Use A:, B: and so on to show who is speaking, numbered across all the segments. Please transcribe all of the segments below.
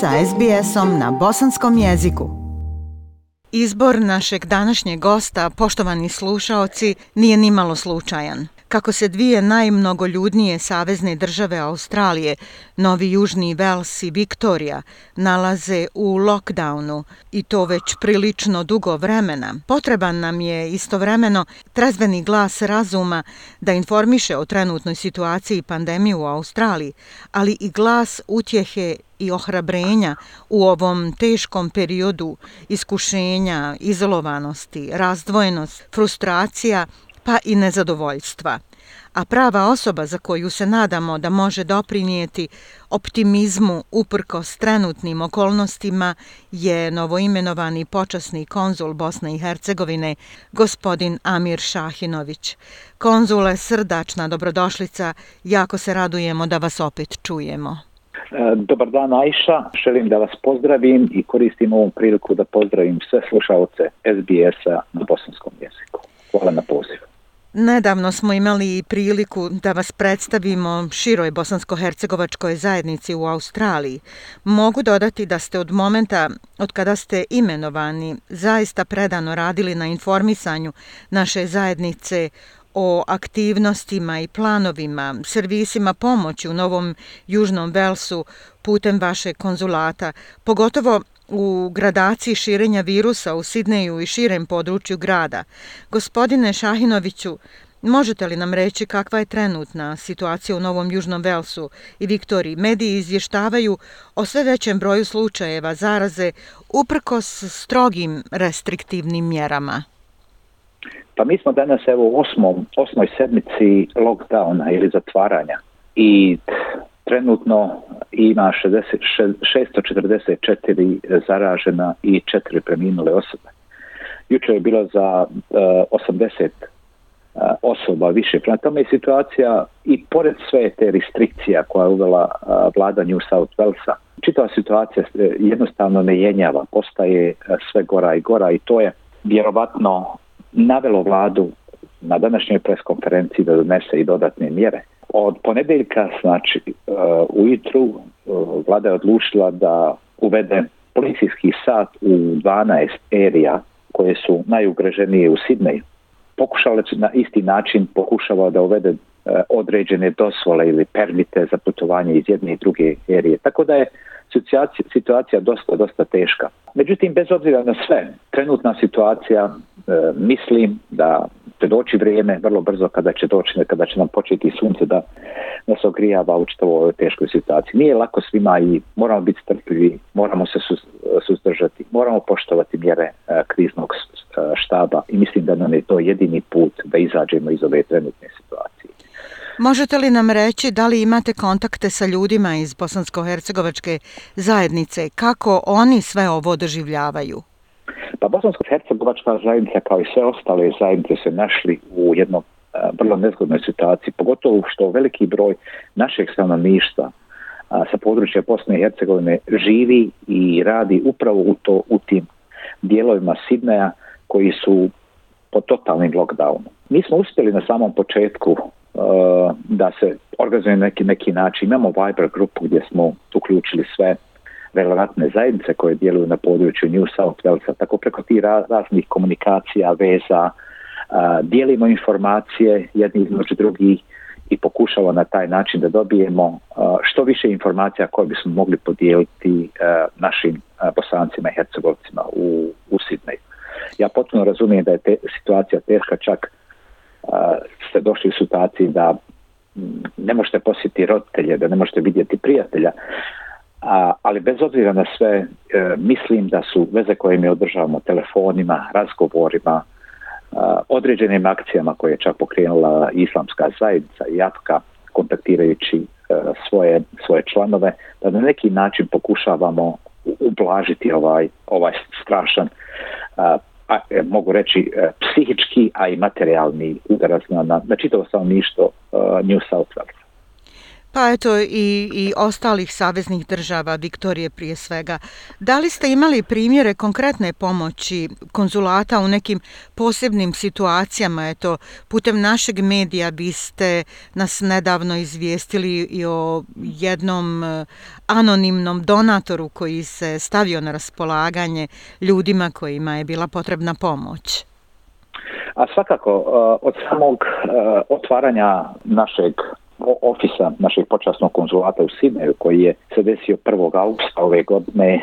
A: sa SBS-om na bosanskom jeziku.
B: Izbor našeg današnjeg gosta, poštovani slušaoci, nije nimalo slučajan kako se dvije najmnogoljudnije savezne države Australije, Novi Južni Vels i Viktorija, nalaze u lockdownu i to već prilično dugo vremena. Potreban nam je istovremeno trezveni glas razuma da informiše o trenutnoj situaciji pandemije u Australiji, ali i glas utjehe i ohrabrenja u ovom teškom periodu iskušenja, izolovanosti, razdvojenost, frustracija pa i nezadovoljstva. A prava osoba za koju se nadamo da može doprinijeti optimizmu uprko trenutnim okolnostima je novoimenovani počasni konzul Bosne i Hercegovine, gospodin Amir Šahinović. Konzule, srdačna dobrodošlica, jako se radujemo da vas opet čujemo.
C: E, dobar dan Ajša, želim da vas pozdravim i koristim ovom priliku da pozdravim sve slušalce SBS-a na bosanskom jeziku. Hvala na pozivu.
B: Nedavno smo imali priliku da vas predstavimo široj bosansko-hercegovačkoj zajednici u Australiji. Mogu dodati da ste od momenta od kada ste imenovani zaista predano radili na informisanju naše zajednice o aktivnostima i planovima, servisima pomoći u Novom Južnom Velsu putem vaše konzulata, pogotovo U gradaciji širenja virusa u Sidneju i širem području grada, gospodine Šahinoviću, možete li nam reći kakva je trenutna situacija u Novom Južnom Velsu i Viktoriji? Mediji izvještavaju o sve većem broju slučajeva zaraze uprko s strogim restriktivnim mjerama.
C: Pa mi smo danas evo u osmom, osmoj sedmici lockdowna ili zatvaranja i trenutno ima 60, 644 zaražena i 4 preminule osobe. Juče je bilo za uh, e, 80 e, osoba više. Prema tome je situacija i pored sve te restrikcija koja je uvela e, vlada New South Walesa, čitava situacija jednostavno ne jenjava, postaje sve gora i gora i to je vjerovatno navelo vladu na današnjoj preskonferenciji da donese i dodatne mjere. Od ponedeljka, znači, uh, e, ujutru, uh, e, vlada je odlušila da uvede policijski sat u 12 erija koje su najugreženije u Sidneju. Pokušala će na isti način pokušava da uvede uh, određene dosvole ili permite za putovanje iz jedne i druge erije. Tako da je situacija, situacija dosta, dosta teška. Međutim, bez obzira na sve, trenutna situacija, uh, mislim da će doći vrijeme vrlo brzo kada će doći kada će nam početi sunce da ne se ogrijava u čitavu ovoj teškoj situaciji. Nije lako svima i moramo biti strpljivi, moramo se suzdržati, moramo poštovati mjere e, kriznog e, štaba i mislim da nam je to jedini put da izađemo iz ove trenutne situacije.
B: Možete li nam reći da li imate kontakte sa ljudima iz Bosansko-Hercegovačke zajednice? Kako oni sve ovo doživljavaju?
C: Pa Bosansko-Hercegovačka zajednica kao i sve ostale zajednice se našli u jednom e, vrlo nezgodnoj situaciji, pogotovo što veliki broj našeg stanovništva sa područja Bosne i Hercegovine živi i radi upravo u to u tim dijelovima Sidneja koji su po totalnim lockdownom. Mi smo uspjeli na samom početku e, da se organizuje neki neki način. Imamo Viber grupu gdje smo uključili sve relevantne zajednice koje djeluju na području New South Walesa, tako preko tih raznih komunikacija, veza, dijelimo informacije jedni između drugih i pokušava na taj način da dobijemo što više informacija koje bismo mogli podijeliti našim bosancima i hercegovcima u, u Sidneju. Ja potpuno razumijem da je te, situacija teška, čak uh, ste došli u situaciji da ne možete posjetiti roditelje, da ne možete vidjeti prijatelja, uh, A, ali bez obzira na sve, e, mislim da su veze koje mi održavamo telefonima, razgovorima, a, e, određenim akcijama koje je čak pokrenula islamska zajednica i jatka kontaktirajući a, e, svoje, svoje članove, da na neki način pokušavamo ublažiti ovaj, ovaj strašan e, a, a, mogu reći psihički, a i materijalni udaraz na, na čitavo samo ništo New South Wales
B: pa eto i, i ostalih saveznih država, Viktorije prije svega. Da li ste imali primjere konkretne pomoći konzulata u nekim posebnim situacijama? Eto, putem našeg medija biste nas nedavno izvijestili i o jednom eh, anonimnom donatoru koji se stavio na raspolaganje ljudima kojima je bila potrebna pomoć.
C: A svakako, eh, od samog eh, otvaranja našeg ofisa našeg počasnog konzulata u Sidneju koji je se desio 1. augusta ove godine. E,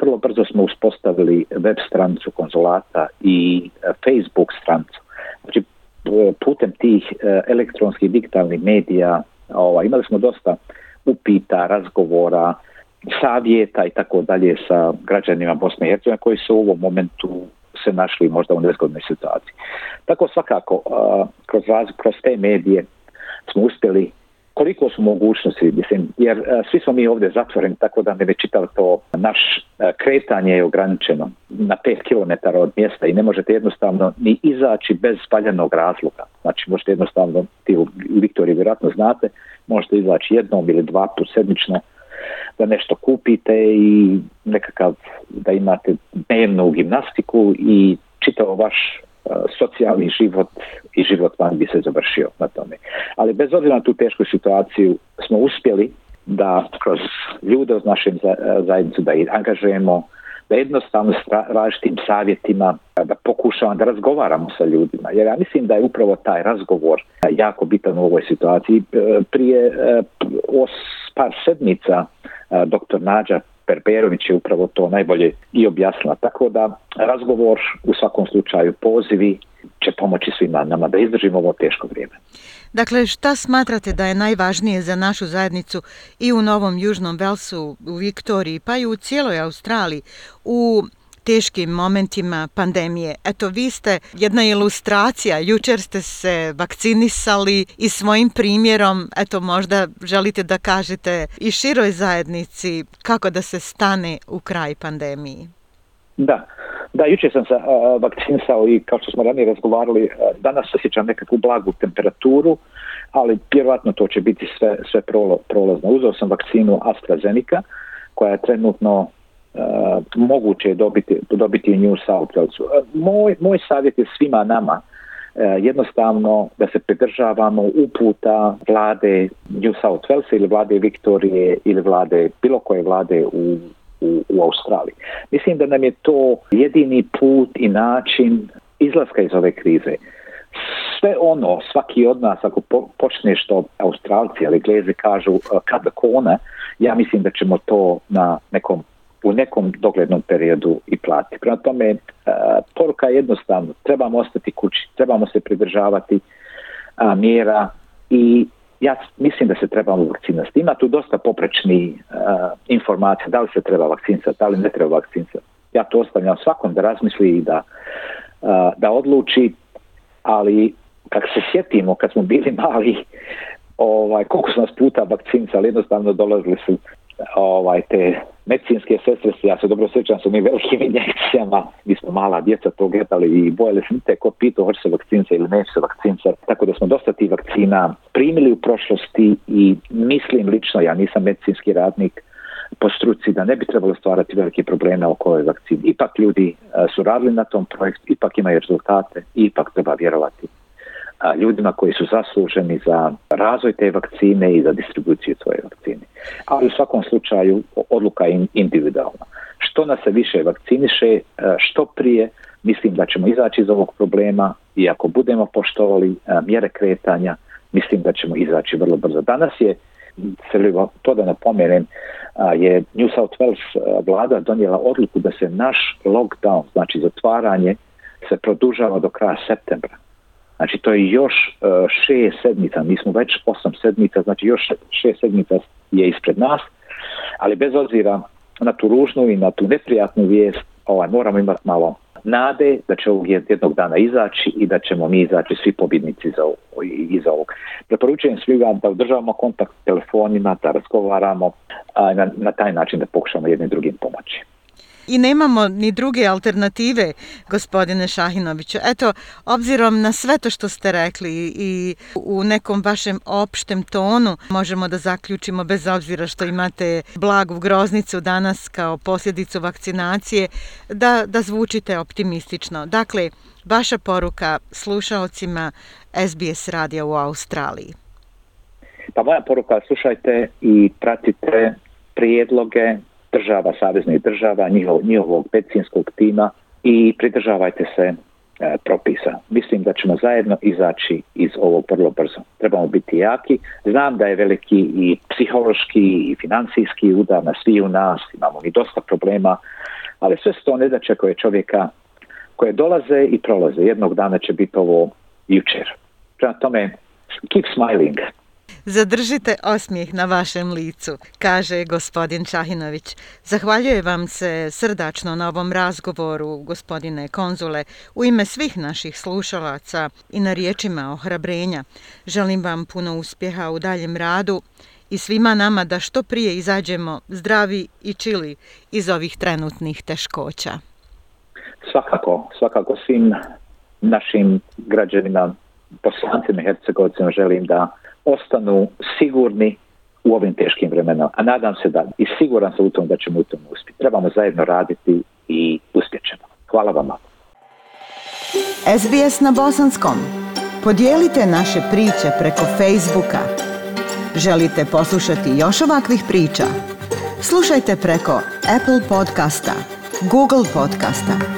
C: vrlo brzo smo uspostavili web stranicu konzulata i e, Facebook stranicu. Znači, putem tih e, elektronskih digitalnih medija ovaj, imali smo dosta upita, razgovora, savjeta i tako dalje sa građanima Bosne i Hercegovine koji su u ovom momentu se našli možda u nezgodnoj situaciji. Tako svakako, kroz, raz, kroz te medije smo uspjeli koliko su mogućnosti, mislim, jer e, svi smo mi ovdje zatvoreni, tako da ne bi čital to, naš e, kretanje je ograničeno na 5 km od mjesta i ne možete jednostavno ni izaći bez spaljenog razloga. Znači, možete jednostavno, ti u Viktoriji vjerojatno znate, možete izaći jednom ili dva put sedmično da nešto kupite i nekakav, da imate dnevnu gimnastiku i čitao vaš e, socijalni život i život van bi se završio na tome. Ali bez obzira na tu tešku situaciju smo uspjeli da kroz ljude u našem zajednicu da ih angažujemo, da jednostavno s različitim savjetima, da pokušavamo da razgovaramo sa ljudima. Jer ja mislim da je upravo taj razgovor jako bitan u ovoj situaciji. E, prije e, os, par sedmica e, doktor Nađa Perperović je upravo to najbolje i objasnila. Tako da razgovor u svakom slučaju pozivi će pomoći svima nama da izdržimo ovo teško vrijeme.
B: Dakle, šta smatrate da je najvažnije za našu zajednicu i u Novom Južnom Velsu, u Viktoriji, pa i u cijeloj Australiji, u teškim momentima pandemije. Eto, vi ste jedna ilustracija. Jučer ste se vakcinisali i svojim primjerom, eto, možda želite da kažete i široj zajednici kako da se stane u kraj pandemiji.
C: Da, Da, juče sam se uh, vakcinisao i kao što smo ranije razgovarali, uh, danas osjećam nekakvu blagu temperaturu, ali vjerojatno to će biti sve, sve prolo, prolazno. Uzeo sam vakcinu AstraZeneca, koja je trenutno uh, moguće dobiti, dobiti nju sa upravcu. Uh, moj, moj savjet je svima nama uh, jednostavno da se pridržavamo uputa vlade New South Wales ili vlade Viktorije ili vlade bilo koje vlade u u, u Australiji. Mislim da nam je to jedini put i način izlaska iz ove krize. Sve ono, svaki od nas, ako po, počne što Australci ili Gleze kažu kada eh, kona, ja mislim da ćemo to na nekom u nekom doglednom periodu i plati. Prema tome, eh, poruka je jednostavna. Trebamo ostati kući, trebamo se pridržavati eh, mjera i ja mislim da se trebamo vakcinati. Ima tu dosta poprečni uh, e, informacija da li se treba vakcinati, da li ne treba vakcinati. Ja to ostavljam svakom da razmisli i da, uh, da odluči, ali kak se sjetimo kad smo bili mali, ovaj, koliko su nas puta vakcinca, ali jednostavno dolazili su e, ovaj, te medicinske sestre, ja se dobro sjećam s onim velikim injekcijama, mi smo mala djeca to gledali i bojali se nite ko pitao hoće se vakcinice ili neće se vakcinice. Tako da smo dosta ti vakcina primili u prošlosti i mislim lično, ja nisam medicinski radnik, po struci da ne bi trebalo stvarati velike probleme oko ove vakcine. Ipak ljudi eh, su radili na tom projektu, ipak imaju rezultate, ipak treba vjerovati ljudima koji su zasluženi za razvoj te vakcine i za distribuciju svoje vakcine. Ali u svakom slučaju odluka je individualna. Što nas se više vakciniše, e, što prije, mislim da ćemo izaći iz ovog problema i ako budemo poštovali e, mjere kretanja, mislim da ćemo izaći vrlo brzo. Danas je, srljivo, to da napomenem, e, je New South Wales vlada donijela odluku da se naš lockdown, znači zatvaranje, se produžava do kraja septembra. Znači, to je još e, šest sedmica, mi smo već osam sedmica, znači još šest sedmica je ispred nas, ali bez obzira na tu ružnu i na tu neprijatnu vijest, ovaj, moramo imati malo nade da će ovog jednog dana izaći i da ćemo mi izaći svi pobjednici za iza ovog. Preporučujem svi vam da održavamo kontakt telefonima, da razgovaramo na, na taj način da pokušamo jednim drugim pomoći
B: i nemamo ni druge alternative, gospodine Šahinoviću. Eto, obzirom na sve to što ste rekli i u nekom vašem opštem tonu, možemo da zaključimo bez obzira što imate blagu groznicu danas kao posljedicu vakcinacije, da, da zvučite optimistično. Dakle, vaša poruka slušalcima SBS radija u Australiji.
C: Pa moja poruka, slušajte i pratite prijedloge država, saveznih država, njihov, njihovog medicinskog tima i pridržavajte se e, propisa. Mislim da ćemo zajedno izaći iz ovog vrlo brzo. Trebamo biti jaki. Znam da je veliki i psihološki i financijski udar na svi u nas. Imamo i dosta problema, ali sve su to nedače koje čovjeka koje dolaze i prolaze. Jednog dana će biti ovo jučer. Prema tome, keep smiling.
B: Zadržite osmijeh na vašem licu, kaže gospodin Čahinović. Zahvaljujem vam se srdačno na ovom razgovoru, gospodine konzule, u ime svih naših slušalaca i na riječima ohrabrenja. Želim vam puno uspjeha u daljem radu i svima nama da što prije izađemo zdravi i čili iz ovih trenutnih teškoća.
C: Svakako, svakako svim našim građanima poslancima Hercegovicima želim da ostanu sigurni u ovim teškim vremenama. A nadam se da i siguran sam u tom da ćemo u tom uspjeti. Trebamo zajedno raditi i uspjećemo. Hvala vam.
A: SBS na Bosanskom. Podijelite naše priče preko Facebooka. Želite poslušati još ovakvih priča? Slušajte preko Apple podcasta, Google podcasta, Google podcasta,